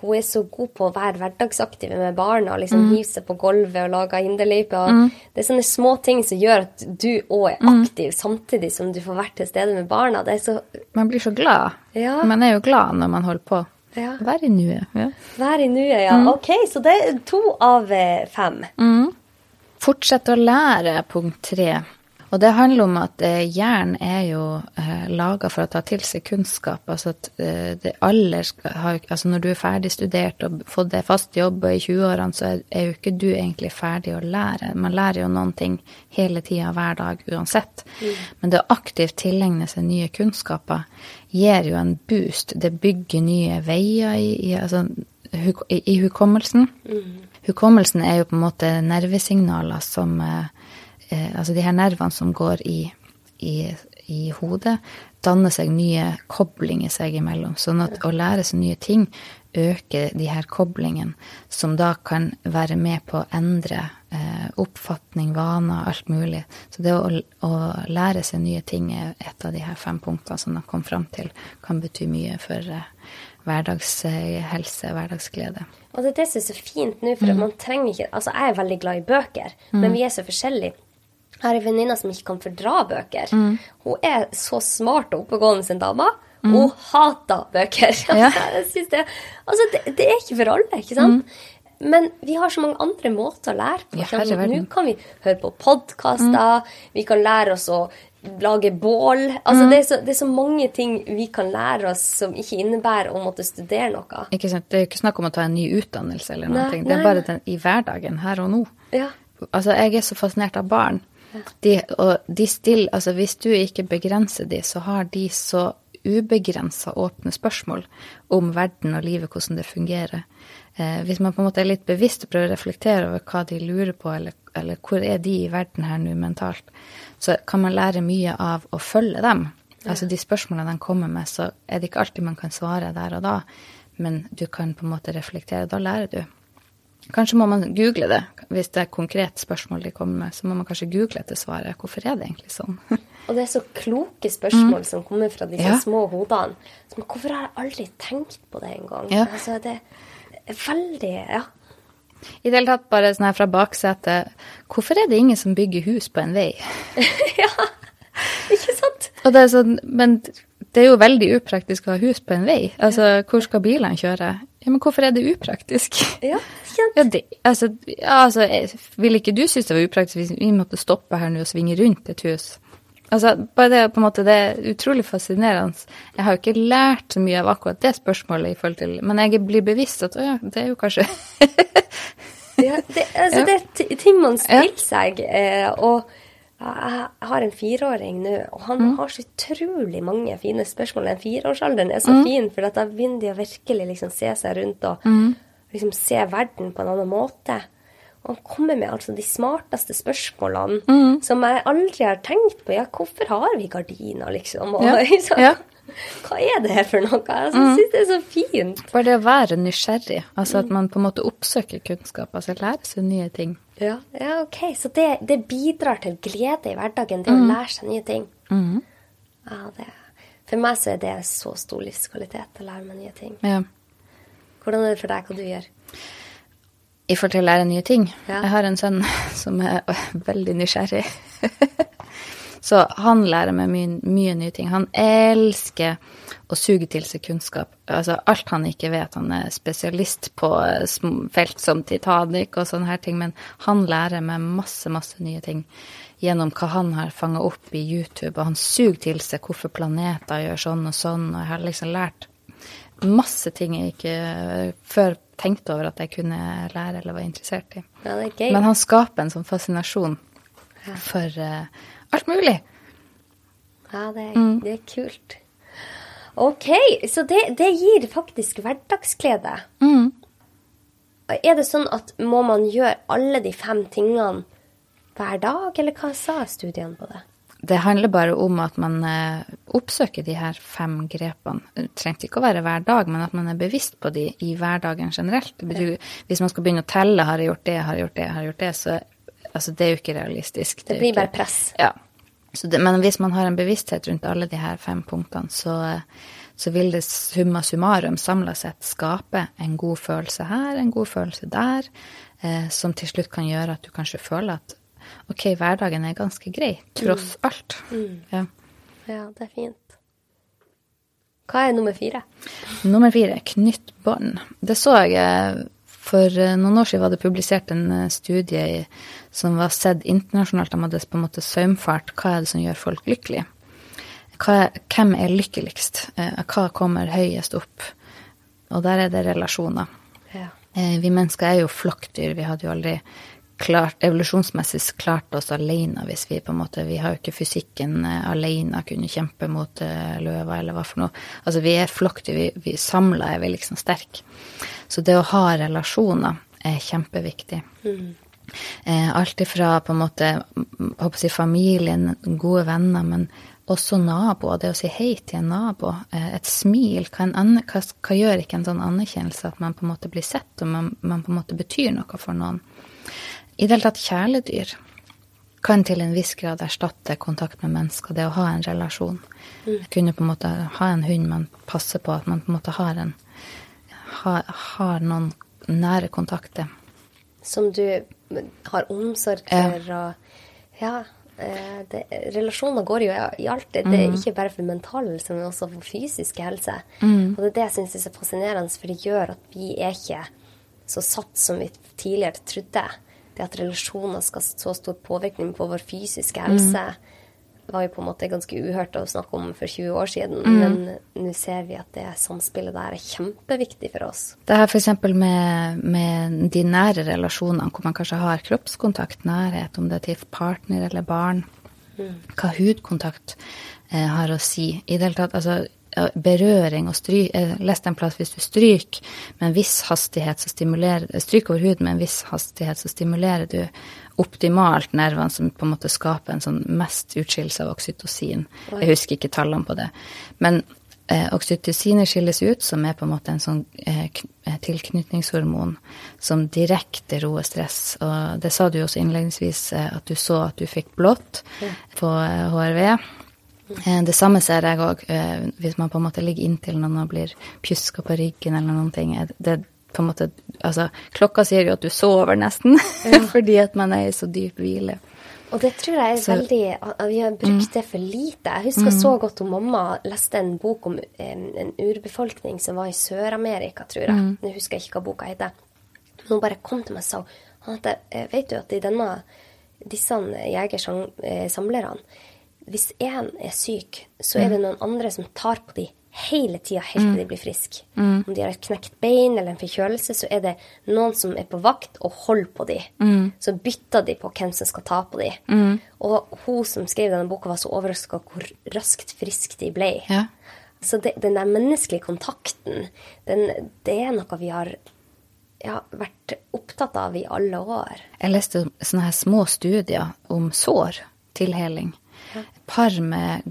hun er så god på å være hverdagsaktiv med barna. liksom Mm. Hive seg på gulvet og lage hinderløyper. og Det er sånne små ting som gjør at du òg er Mm. aktiv, samtidig som du får vært til stede med barna. Det er så Man blir så glad. Ja. Man er jo glad når man holder på. Ja. Vær i nuet. Ja. Vær i nuet, ja. Mm. Ok, så det er to av eh, fem. Fortsett å lære, punkt tre. Og det handler om at eh, hjernen er jo eh, laga for å ta til seg kunnskap. Altså at eh, det alle skal ha Altså når du er ferdig studert og fått deg fast jobb og i 20-årene, så er, er jo ikke du egentlig ferdig å lære. Man lærer jo noen ting hele tida, hver dag, uansett. Men det å aktivt tilegne seg nye kunnskaper gir jo en boost. Det bygger nye veier i, i, altså, i, i hukommelsen. Hukommelsen er jo på en måte nervesignaler som eh, Altså de her nervene som går i, i, i hodet, danner seg nye koblinger seg imellom. Sånn at å lære seg nye ting øker de her koblingene, som da kan være med på å endre eh, oppfatning, vaner, alt mulig. Så det å, å lære seg nye ting er et av de her fem punktene som de kom fram til, kan bety mye for eh, hverdagshelse, hverdagsglede. Og det er det som er så fint nå, for at man trenger ikke Altså, jeg er veldig glad i bøker, men vi er så forskjellige. Jeg har en venninne som ikke kan fordra bøker. Hun er så smart og oppegående som dame. Hun hater bøker. Ja. jeg det, altså, det, det er ikke for alle, ikke sant? Men vi har så mange andre måter å lære på. Ja. Nå kan vi høre på podkaster, vi kan lære oss å lage bål. Altså, det, er så, det er så mange ting vi kan lære oss som ikke innebærer å måtte studere noe. Ikke sant? Det er jo ikke snakk om å ta en ny utdannelse eller noe. Det er bare den, i hverdagen, her og nå. Ja. Altså, jeg er så fascinert av barn. De, og de still, altså, hvis du ikke begrenser de, så har de så ubegrensa åpne spørsmål om verden og livet, hvordan det fungerer. Eh, hvis man på en måte er litt bevisst og prøver å reflektere over hva de lurer på, eller, eller hvor er de i verden her nå mentalt, så kan man lære mye av å følge dem. Altså de spørsmålene de kommer med, så er det ikke alltid man kan svare der og da, men du kan på en måte reflektere. Da lærer du. Kanskje må man google det. Hvis det er et konkret spørsmål de kommer med, så må man kanskje google etter svaret. Hvorfor er det egentlig sånn? Og det er så kloke spørsmål som kommer fra disse Ja. små hodene. Som, hvorfor har jeg aldri tenkt på det engang? Ja. Altså, det er veldig Ja. I det hele tatt bare sånn her fra baksetet. Hvorfor er det ingen som bygger hus på en vei? ja, Ikke sant? Det sånn, men det er jo veldig upraktisk å ha hus på en vei. Altså, hvor skal bilene kjøre? Ja, men hvorfor er det upraktisk? Ja? Ja, det, altså, ja, altså, ville ikke du synes det var upraktisk hvis vi måtte stoppe her nå og svinge rundt et hus? Altså, bare det, på en måte, det er utrolig fascinerende. Jeg har jo ikke lært så mye av akkurat det spørsmålet, i forhold til, men jeg blir bevisst at å ja, det er jo kanskje Ja, det, altså, Ja. det er ting man stiller seg. Eh, og jeg har en fireåring nå, og han Mm. har så utrolig mange fine spørsmål. Den fireårsalderen er så Mm. fin, for da begynner de å virkelig liksom se seg rundt og Mm. liksom se verden på en annen måte. Og han kommer med altså de smarteste spørsmålene Mm. som jeg aldri har tenkt på. Ja, hvorfor har vi gardiner, liksom? Og, Ja, liksom, ja. Hva er det her for noe? Jeg syns det er så fint. Bare det å være nysgjerrig, altså at man på en måte oppsøker kunnskap, altså lærer seg nye ting. Ja, ja ok. Så det, det bidrar til glede i hverdagen, det å lære seg nye ting. Ja, det, for meg så er det så stor livskvalitet å lære meg nye ting. Ja. Hvordan er det for deg hva du gjør? I forhold til å lære nye ting. Ja. Jeg har en sønn som er veldig nysgjerrig. Så han lærer meg mye, mye nye ting. Han elsker å suge til seg kunnskap. Altså alt han ikke vet. Han er spesialist på eh, felt som Titanic og sånne her ting, men han lærer meg masse, masse nye ting gjennom hva han har fanga opp i YouTube. Og han suger til seg hvorfor planeter gjør sånn og sånn, og jeg har liksom lært masse ting jeg ikke eh, før tenkte over at jeg kunne lære eller var interessert i. Ja. Men han skaper en sånn fascinasjon for eh, alt mulig. Ja, det er, det er kult. Ok, så det, det gir faktisk hverdagsglede. Er det sånn at må man gjøre alle de fem tingene hver dag, eller hva sa studiene på det? Det handler bare om at man eh, oppsøker de her fem grepene. Det trengte ikke å være hver dag, men at man er bevisst på de i hverdagen generelt. Det betyr, hvis man skal begynne å telle 'har jeg gjort det, har jeg gjort det', har jeg gjort det, så altså, det er jo ikke realistisk. Det det blir ikke- bare press. Ja. Det, men hvis man har en bevissthet rundt alle de her fem punktene, så, så vil det summa summarum samla sett skape en god følelse her, en god følelse der, eh, som til slutt kan gjøre at du kanskje føler at ok, hverdagen er ganske grei, tross alt. Ja. Ja, det er fint. Hva er nummer fire? Nummer fire, knytt bånd. Det så jeg eh, for eh, noen år siden var det publisert en eh, studie som var sett internasjonalt. De hadde på en måte saumfart. Hva er det som gjør folk lykkelige? Hva, hvem er lykkeligst? Eh, Hva kommer høyest opp? Og der er det relasjoner. Ja. Eh, Vi mennesker er jo flokkdyr. Vi hadde jo aldri klart, evolusjonsmessig klart oss alene hvis vi på en måte Vi har jo ikke fysikken eh, alene kunne kjempe mot løver eller hva for noe. Altså vi er flokkdyr. Vi, vi samla er vi liksom sterke. Så det å ha relasjoner er kjempeviktig. Eh, alt ifra på en måte mm, si familien, gode venner, men også naboer. Det å si hei til en nabo, eh, et smil. Hva, en hva, hva gjør ikke en sånn anerkjennelse at man på en måte blir sett, og man, man på en måte betyr noe for noen? I det hele tatt kjæledyr kan til en viss grad erstatte kontakt med mennesker, det å ha en relasjon. Kunne på en måte ha en hund man passer på, at man på en måte har en har, har noen nære kontakter. Som du har omsorg for, og ja. eh, Det, relasjoner går jo i alt. Det, det er ikke bare for mental men også for fysisk helse. Og det er det jeg syns er så fascinerende, for det gjør at vi er ikke så satt som vi tidligere trodde. Det at relasjoner skal ha så stor påvirkning på vår fysiske helse, var jo på en måte ganske uhørt å snakke om for 20 år siden. Men nå ser vi at det samspillet der er kjempeviktig for oss. Det her f.eks. Med, med de nære relasjonene, hvor man kanskje har kroppskontakt, nærhet, om det er til partner eller barn. Hva hudkontakt eh, har å si. I det hele tatt, altså berøring og stryk Jeg leste en plass hvis du stryker med en viss hastighet, så stimulerer Stryk over huden med en viss hastighet, så stimulerer du optimalt nervene som på en måte skaper en sånn mest utskillelse av oksytocin. Jeg husker ikke tallene på det. Men eh, oksytocinet skilles ut, som er på en måte en sånn eh, eh, tilknytningshormon som direkte roer stress. Og det sa du også innledningsvis, eh, at du så at du fikk blått på eh, HRV. Eh, Det samme ser jeg òg hvis man på en måte ligger inntil noen og blir pjuska på ryggen eller noen ting. Eh, Det på en måte, altså Klokka sier jo at du sover nesten, fordi at man er i så dyp hvile. Og det tror jeg er Så- veldig Vi har brukt det for lite. Jeg husker så godt hun mamma leste en bok om en urbefolkning som var i Sør-Amerika, tror jeg. Nå husker jeg ikke hva boka heter. Men hun bare kom til meg og sa eh, Vet du at i denne, disse jegersamlerne Hvis én er syk, så er det noen andre som tar på de hele tida helt til de blir friske. Om de har et knekt bein eller en forkjølelse, så er det noen som er på vakt og holder på de. Så bytter de på hvem som skal ta på de. Og hun som skrev denne boka, var så overraska hvor raskt friske de ble. Ja. Så det, den der menneskelige kontakten, den, det er noe vi har ja, vært opptatt av i alle år. Jeg leste sånne her små studier om sår, tilheling. Par med,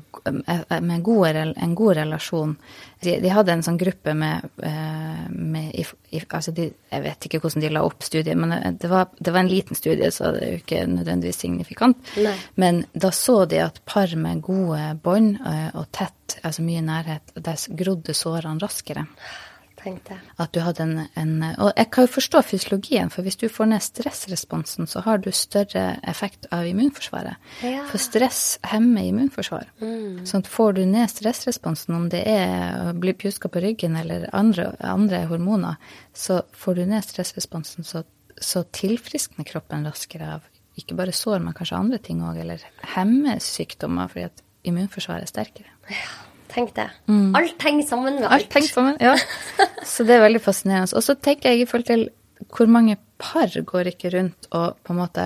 med gode, en god relasjon. De, de hadde en sånn gruppe med, eh, med altså de, Jeg vet ikke hvordan de la opp studiet, men det var, det var en liten studie, så det er jo ikke nødvendigvis signifikant. Nei. Men da så de at par med gode bånd eh, og tett, altså mye nærhet, der grodde sårene raskere. Tenkte jeg. At du hadde en, en Og jeg kan jo forstå fysiologien, for hvis du får ned stressresponsen, så har du større effekt av immunforsvaret. Ja. For stress hemmer immunforsvar. Sånn at får du ned stressresponsen, om det er å bli pjuska på ryggen eller andre, andre hormoner, så får du ned stressresponsen, så, så tilfriskner kroppen raskere av ikke bare sår, men kanskje andre ting òg, eller hemmer sykdommer fordi at immunforsvaret er sterkere. Tenk det. Alt henger sammen med alt. Alt henger sammen, ja. Så det er veldig fascinerende. Og så tenker jeg i forhold til hvor mange par går ikke rundt og på en måte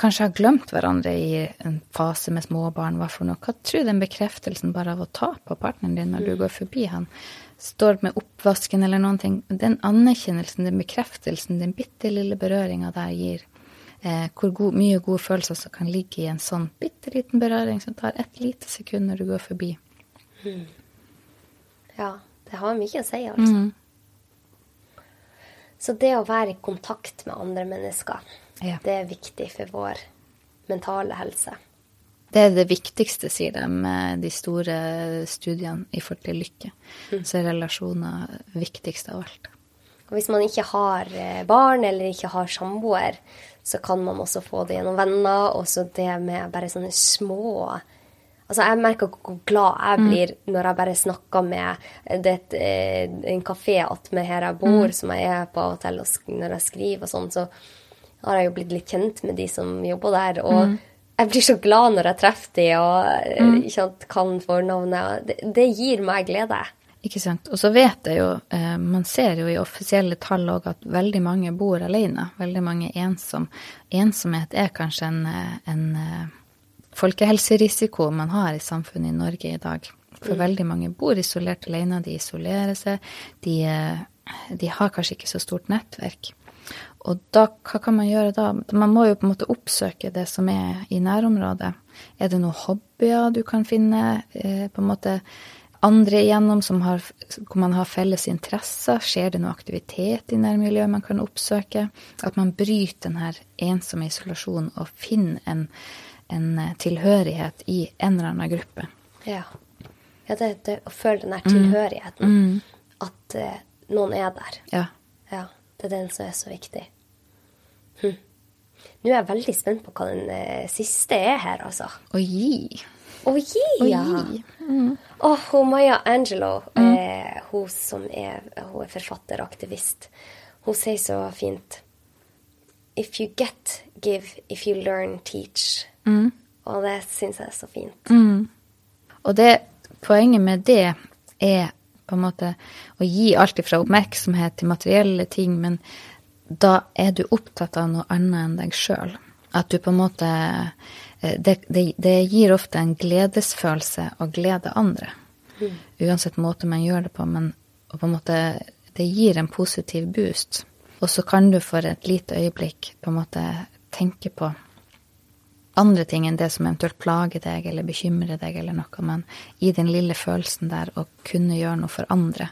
kanskje har glemt hverandre i en fase med småbarn, hva for noe. Hva tror den bekreftelsen bare av å ta på partneren din når du går forbi han, står med oppvasken eller noen ting, den anerkjennelsen, den bekreftelsen, den bitte lille berøringa der gir, eh, hvor god, mye gode følelser som kan ligge i en sånn bitte liten berøring som tar et lite sekund når du går forbi. Ja, det har mye å si, altså. Mm. Så det å være i kontakt med andre mennesker, Ja. det er viktig for vår mentale helse. Det er det viktigste, sier de med de store studiene i forhold til lykke. Så er relasjoner viktigst av alt. Og hvis man ikke har eh, barn eller ikke har samboer, så kan man også få det gjennom venner. Og så det med bare sånne små Altså, jeg merker hvor glad jeg blir når jeg bare snakker med det, er et, eh, en kafé attmed her jeg bor, som jeg er på av og til når jeg skriver og sånn, så har jeg jo blitt litt kjent med de som jobber der. Og jeg blir så glad når jeg treffer de og eh, ikke sant, kan fornavnet. Det, det gir meg glede. Ikke sant. Og så vet jeg jo, eh, man ser jo i offisielle tall òg at veldig mange bor alene. Veldig mange ensom. Ensomhet er kanskje en, eh, en eh, folkehelserisiko man har i samfunnet i Norge i dag. For veldig mange bor isolert alene, de isolerer seg. De, eh, de har kanskje ikke så stort nettverk. Og da, hva kan man gjøre da? Man må jo på en måte oppsøke det som er i nærområdet. Er det noen hobbyer du kan finne? Eh, på en måte andre igjennom har, hvor man har felles interesser? Skjer det noe aktivitet i nærmiljøet man kan oppsøke? At man bryter denne ensomme isolasjonen og finner en, en eh, tilhørighet i en eller annen gruppe. Ja. ja det, det å føle den der tilhørigheten. At eh, noen er der. Ja. Ja. Det er den som er så viktig. Hm. Nå er jeg veldig spent på hva den eh, siste er her, altså. Å gi. Å gi, Å ja! gi. Åh, hun Maya Angelo, eh, hun som er, hun er aktivist. hun sier så fint If you get, give. If you learn, teach. Og det syns jeg er så fint. Og det, poenget med det er på en måte å gi alt ifra oppmerksomhet til materielle ting, men da er du opptatt av noe annet enn deg sjøl. At du på en måte eh, det, det, det gir ofte en gledesfølelse å glede andre. Uansett måte man gjør det på, men på en måte det gir en positiv boost. Og så kan du for et lite øyeblikk på en måte tenke på andre ting enn det som eventuelt plager deg eller bekymrer deg eller noe, men i den lille følelsen der å kunne gjøre noe for andre,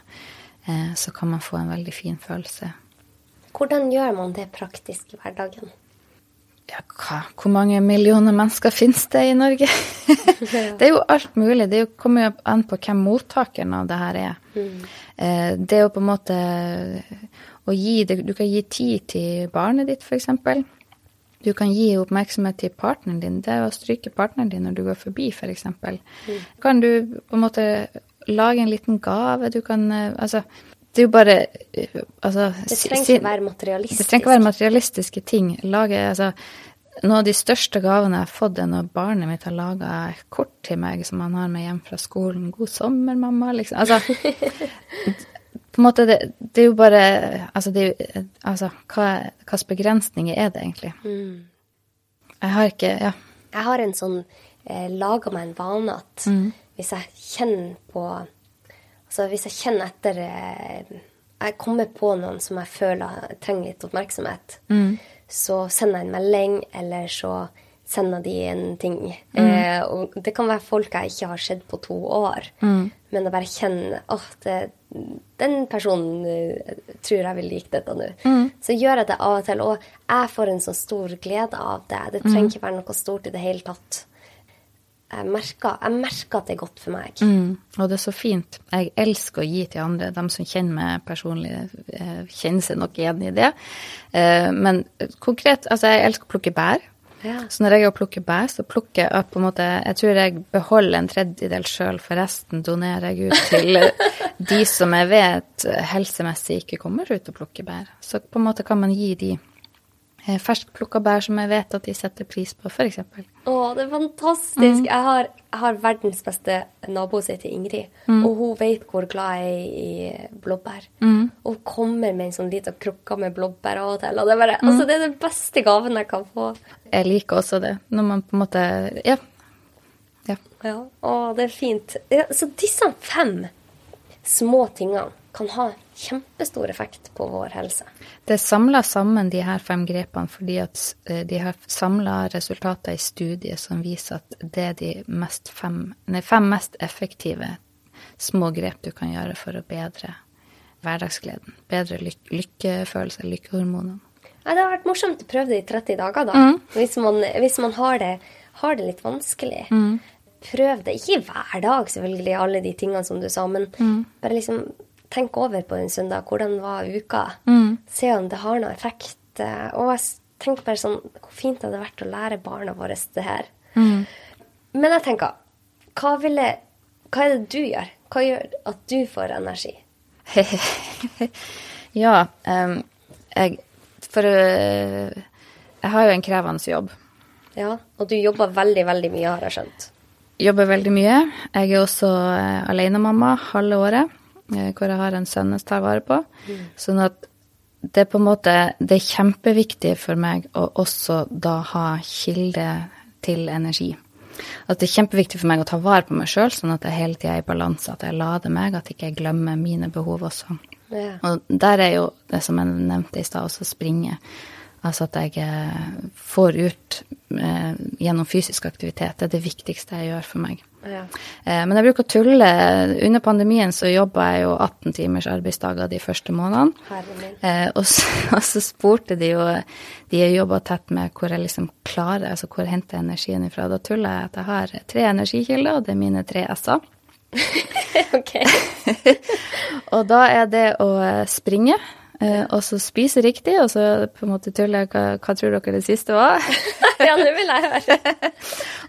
eh, så kan man få en veldig fin følelse. Hvordan gjør man det praktisk i hverdagen? Ja, hva? Hvor mange millioner mennesker finnes det i Norge? det er jo alt mulig. Det er kommer jo an på hvem mottakeren av det her er. Mm. det er jo på en måte å gi det Du kan gi tid til barnet ditt, f.eks. Du kan gi oppmerksomhet til partneren din. Det er å stryke partneren din når du går forbi, f.eks. Kan du på en måte lage en liten gave? Du kan eh, Altså, det er jo bare eh, altså, Det trenger ikke være materialistisk. det trenger ikke være materialistiske ting. Lage, altså, noen av de største gavene jeg har fått, er når barnet mitt har laga kort til meg som han har med hjem fra skolen. 'God sommer, mamma', liksom. Altså, på en måte, det, det er jo bare Altså, det, altså hva, hvilke begrensninger er det egentlig? Jeg har ikke Ja. Jeg har en sånn eh, laga meg en vane at hvis jeg kjenner på Altså hvis jeg kjenner etter eh, Jeg kommer på noen som jeg føler trenger litt oppmerksomhet, så sender jeg en melding, eller så sender de en ting. Eh, og det kan være folk jeg ikke har sett på to år, men jeg bare kjenner at det, den personen eh, tror jeg vil like dette nå. Så gjør jeg det av og til, og jeg får en så stor glede av det. Det trenger ikke være noe stort i det hele tatt. Jeg merker, jeg merker at det er godt for meg. Mm, og det er så fint. Jeg elsker å gi til andre. De som kjenner meg personlig, eh, kjenner seg nok igjen i det. Eh, Men konkret, altså jeg elsker å plukke bær. Ja. Så når jeg er plukker bær, så plukker jeg på en måte Jeg tror jeg beholder en tredjedel sjøl, for resten donerer jeg ut til de som jeg vet helsemessig ikke kommer ut og plukker bær. Så på en måte kan man gi de Ferskplukka bær som jeg vet at de setter pris på, f.eks. Å, det er fantastisk. Jeg, har, jeg har verdens beste nabo som heter Ingrid. Og hun vet hvor glad jeg er i blåbær. Og hun kommer med en sånn liten krukke med blåbær av og til. Og det bare, altså, det er den beste gaven jeg kan få. Jeg liker også det. Når man på en måte Ja. ja. Ja. Å, det er fint. Ja, så disse fem små tingene kan ha kjempestor effekt på vår helse. Det er samla sammen de her fem grepene fordi at eh, de har samla resultater i studier som viser at det er de mest fem, nei, fem mest effektive små grep du kan gjøre for å bedre hverdagsgleden. Bedre lyk lykkefølelse, lykkehormonene. Det har vært morsomt å prøve det i 30 dager, da. Hvis man, hvis man har, det, har det litt vanskelig. Prøv det. Ikke hver dag, selvfølgelig, alle de tingene som du sa, men bare liksom tenk over på en søndag. Hvordan var uka? Se om det har noe effekt. Eh, Og jeg tenker bare sånn Hvor fint det hadde vært å lære barna våre det her. Men jeg tenker, hva, ville, hva er det du gjør? Hva gjør at du får energi? ja, um, jeg For uh, jeg har jo en krevende jobb. Ja, Og du jobber veldig, veldig mye, har jeg skjønt. Jobber veldig mye. Jeg er også uh, alenemamma halve året, hvor jeg har en sønn jeg tar vare på. Sånn at det er på en måte Det er kjempeviktig for meg å også da ha kilde til energi. At det er kjempeviktig for meg å ta vare på meg sjøl, sånn at jeg hele tida er i balanse, at jeg lader meg, at jeg ikke glemmer mine behov også. Ja. Og der er jo det som jeg nevnte i stad, også springe. Altså at jeg eh, får ut eh, gjennom fysisk aktivitet. Det er det viktigste jeg gjør for meg. Ja. Eh, men jeg bruker å tulle. Under pandemien så jobba jeg jo 18 timers arbeidsdager de første månedene. Eh, og, så, og så spurte de jo de jeg jobba tett med, hvor jeg liksom klarer, altså hvor jeg henter energien ifra. Da tuller jeg at jeg har tre energikilder, og det er mine tre s-er. ok. Og da er det å springe, og så spise riktig, og så på en måte tuller jeg hva, hva tror dere det siste var? ja, det vil jeg høre.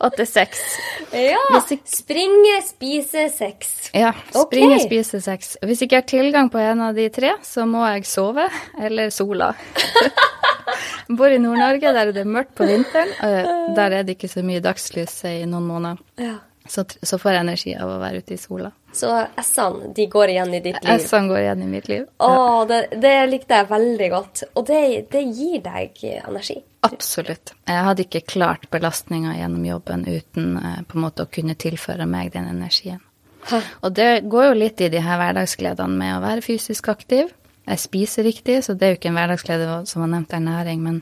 At det er sex. Ja! Jeg... ikke- Springe, spise, sex. Ja, Springe, okay. spise, sex. Hvis ikke jeg har tilgang på en av de tre, så må jeg sove eller sola. Jeg bor i Nord-Norge, der er det mørkt på vinteren. Der er det ikke så mye dagslys i noen måneder. Ja. Så, så får jeg energi av å være ute i sola. Så S-ene, de går igjen i ditt liv. S-ene går igjen i mitt liv. Å, det, det likte jeg veldig godt. Og det, det gir deg energi. Absolutt. Jeg hadde ikke klart belastninga gjennom jobben uten eh, på en måte å kunne tilføre meg den energien. Hæ? Og det går jo litt i de her hverdagsgledene med å være fysisk aktiv. Jeg spiser riktig, så det er jo ikke en hverdagsglede som har nevnt ernæring, men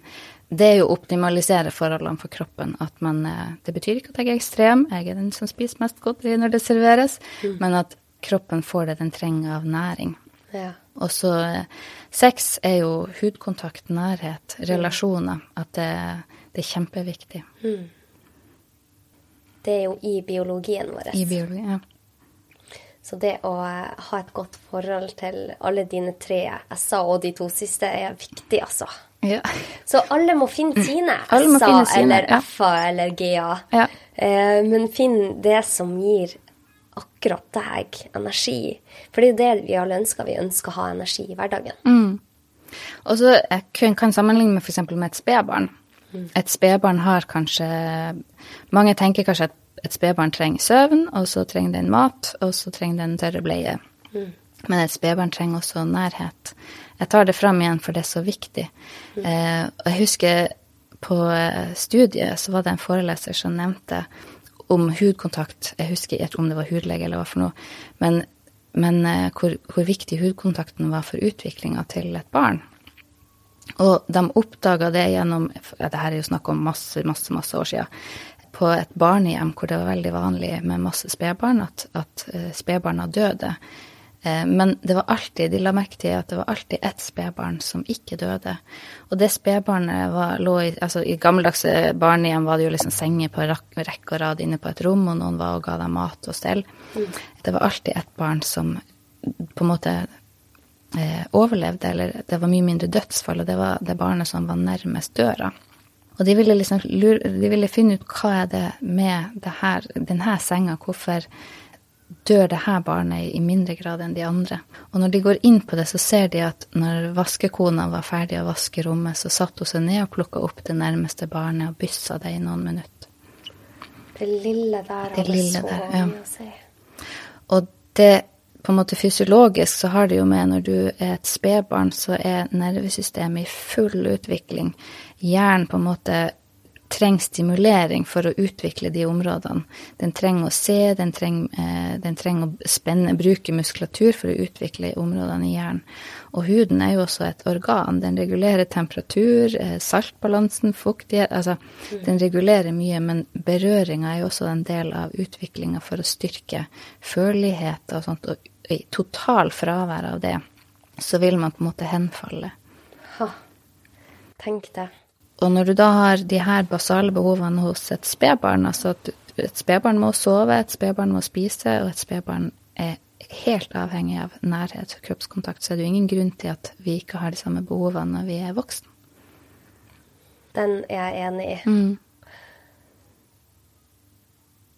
det er jo å optimalisere forholdene for kroppen. At man, eh, det betyr ikke at jeg er ekstrem, jeg er den som spiser mest godteri når det serveres, men at kroppen får det den trenger av næring. Ja. Og så eh, sex er jo hudkontakt, nærhet, relasjoner. At det, det er kjempeviktig Det er jo i biologien vår. i biologien, Ja. Så det å eh, ha et godt forhold til alle dine tre S-er og de to siste er viktig, altså. Ja. Så alle må finne sine mm. S-er sine, eller ja. F-er eller G-er. Ja. Eh, men finn det som gir akkurat deg energi. For det er jo det vi alle ønsker. Vi ønsker å ha energi i hverdagen. Og så kan jeg sammenligne med f.eks. med et spedbarn. Et spedbarn har kanskje Mange tenker kanskje at et spedbarn trenger søvn, og så trenger den mat, og så trenger den tørre bleie. Men et spedbarn trenger også nærhet. Jeg tar det fram igjen, for det er så viktig. Eh, jeg husker på eh, studiet så var det en foreleser som nevnte om hudkontakt. Jeg husker ikke om det var hudlege eller hva for noe. Men, men eh, hvor, hvor viktig hudkontakten var for utviklinga til et barn. Og de oppdaga det gjennom ja, det her er jo snakk om masse, masse, masse år siden. På et barnehjem hvor det var veldig vanlig med masse spedbarn, at, at uh, spedbarna døde. Eh, men det var alltid, de la merke til at det var alltid ett spedbarn som ikke døde. Og det spedbarnet var, lå i altså I gammeldagse barnehjem var det jo liksom senger på rekke og rad inne på et rom, og noen var og ga dem mat og stell. Det var alltid ett barn som på en måte eh, overlevde, eller det var mye mindre dødsfall, og det var det barnet som var nærmest døra. Og de ville liksom lure, de ville finne ut hva er det med det her, denne senga, hvorfor dør det her barnet i mindre grad enn de andre. Og når de går inn på det, så ser de at når vaskekona var ferdig å vaske rommet, så satte hun seg ned og plukka opp det nærmeste barnet og byssa det i noen minutter. Det lille der Det lille der, ja. å si. Og det på en måte fysiologisk så har det jo med når du er et spedbarn, så er nervesystemet i full utvikling. Hjernen på en måte trenger stimulering for å utvikle de områdene. Den trenger å se, den trenger, eh, den trenger å spenne, bruke muskulatur for å utvikle områdene i hjernen. Og huden er jo også et organ. Den regulerer temperatur, eh, saltbalansen, fuktighet Altså, den regulerer mye, men berøringa er jo også en del av utviklinga for å styrke følelighet og sånt. Og i total fravær av det, så vil man på en måte henfalle. Ha. Tenk det. Og når du da har de her basale behovene hos et spedbarn, altså at et spedbarn må sove, et spedbarn må spise, og et spedbarn er helt avhengig av nærhet og kroppskontakt, så er det jo ingen grunn til at vi ikke har de samme behovene når vi er voksne. Den er jeg enig i. Mm.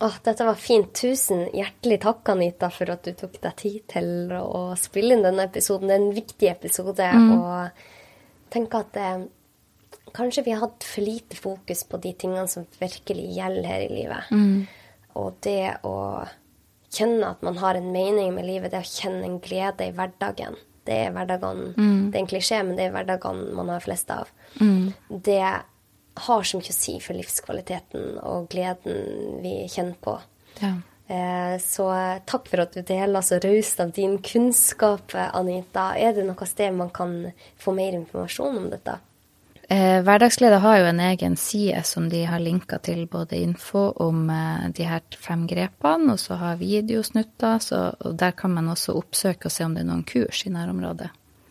Åh, dette var fint. Tusen hjertelig takk, Anita, for at du tok deg tid til å spille inn denne episoden. Det er en viktig episode. Og tenk at eh, kanskje vi har hatt for lite fokus på de tingene som virkelig gjelder her i livet. Og det å kjenne at man har en mening med livet, det å kjenne en glede i hverdagen. Det er hverdagene Det er en klisjé, men det er hverdagen man har flest av. Det har så mye å si for livskvaliteten og gleden vi kjenner på. Ja. Eh, Så takk for at du deler så raust av din kunnskap, Anita. Er det noe sted man kan få mer informasjon om dette? Eh, Hverdagsglede har jo en egen side som de har linka til både info om eh, de her fem grepene, og så har videosnutter, så, og der kan man også oppsøke og se om det er noen kurs i nærområdet.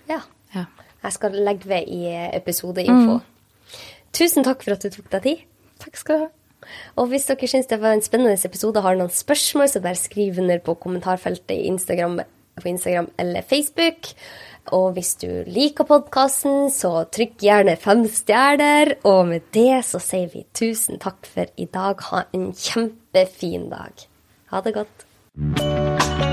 Ja. Ja. Jeg skal legge ved i episodeinfo. Tusen takk for at du tok deg tid. Takk skal du ha. Og hvis dere syns det var en spennende episode og har noen spørsmål, så bare skriv under på kommentarfeltet i Instagram, på Instagram eller Facebook. Og hvis du liker podkasten, så trykk gjerne fem stjerner. Og med det så sier vi tusen takk for i dag. Ha en kjempefin dag. Ha det godt.